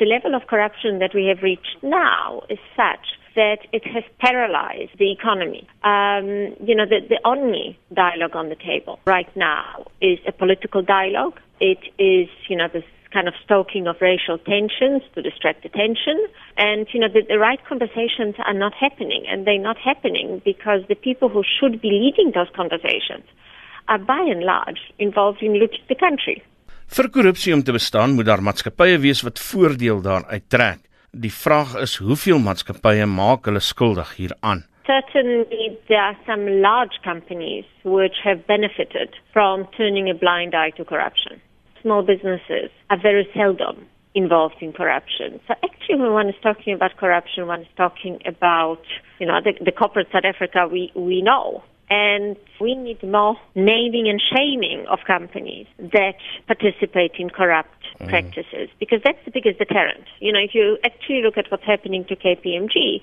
The level of corruption that we have reached now is such that it has paralyzed the economy. Um, you know, the, the only dialogue on the table right now is a political dialogue. It is, you know, this kind of stoking of racial tensions to distract attention. And, you know, the, the right conversations are not happening. And they're not happening because the people who should be leading those conversations are by and large involved in looting the country. Vir korrupsie om te bestaan, moet daar maatskappye wees wat voordeel daaruit trek. Die vraag is hoeveel maatskappye maak hulle skuldig hieraan? Certainly there are some large companies which have benefited from turning a blind eye to corruption. Small businesses are very seldom involved in corruption. So actually when one is talking about corruption, one is talking about, you know, the, the corporate South Africa we, we know. And we need more naming and shaming of companies that participate in corrupt mm. practices because that's the biggest deterrent. You know, if you actually look at what's happening to KPMG,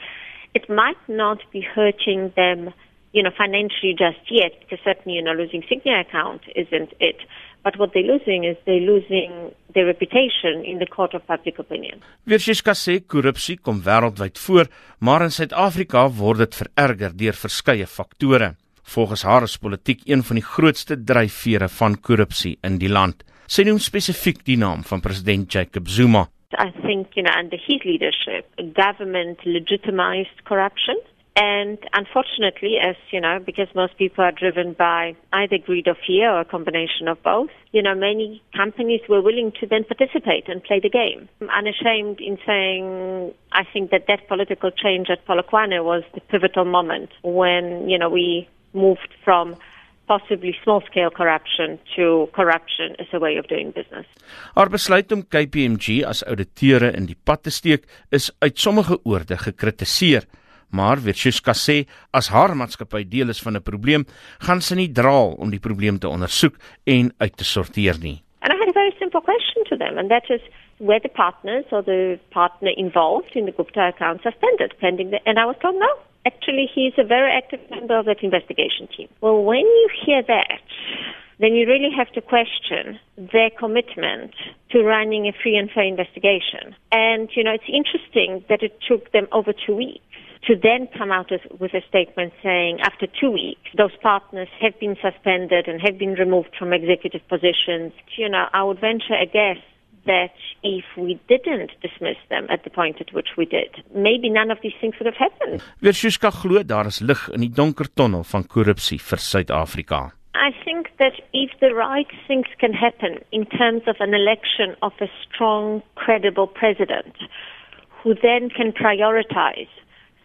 it might not be hurting them, you know, financially just yet because certainly, you know, losing Signia account isn't it. But what they're losing is they're losing their reputation in the court of public opinion. Versiska sê korrupsie kom wêreldwyd voor, maar in Suid-Afrika word dit vererger deur verskeie faktore. Volgens haar is politiek een van die grootste dryfvere van korrupsie in die land. Sy noem spesifiek die naam van president Jacob Zuma. I think, you know, under his leadership, government legitimized corruption. And unfortunately, as you know, because most people are driven by either greed or fear or a combination of both, you know, many companies were willing to then participate and play the game. I'm unashamed in saying I think that that political change at Polokwane was the pivotal moment when, you know, we moved from possibly small scale corruption to corruption as a way of doing business. Haar besluit om KPMG as ouditeure in die pad te steek is uit sommige oorde gekritiseer, maar Wetsuska sê as haar maatskappy deel is van 'n probleem, gaan sy nie draal om die probleem te ondersoek en uit te sorteer nie. And I had a very simple question to them and that is where the partners or the partner involved in the Gupta account suspended pending the and I was told no Actually, he's a very active member of that investigation team. Well, when you hear that, then you really have to question their commitment to running a free and fair investigation. And, you know, it's interesting that it took them over two weeks to then come out with a statement saying after two weeks, those partners have been suspended and have been removed from executive positions. You know, I would venture a guess that if we didn't dismiss them at the point at which we did, maybe none of these things would have happened. Versiska glo daar is lig in die donker tonnel van korrupsie vir Suid-Afrika. I think that if the right things can happen in terms of an election of a strong, credible president who then can prioritize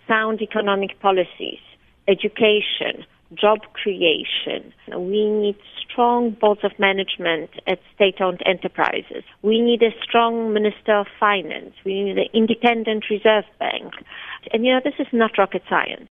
sound economic policies, education, job creation. We need strong boards of management at state owned enterprises. We need a strong Minister of Finance. We need an independent Reserve Bank. And you know, this is not rocket science.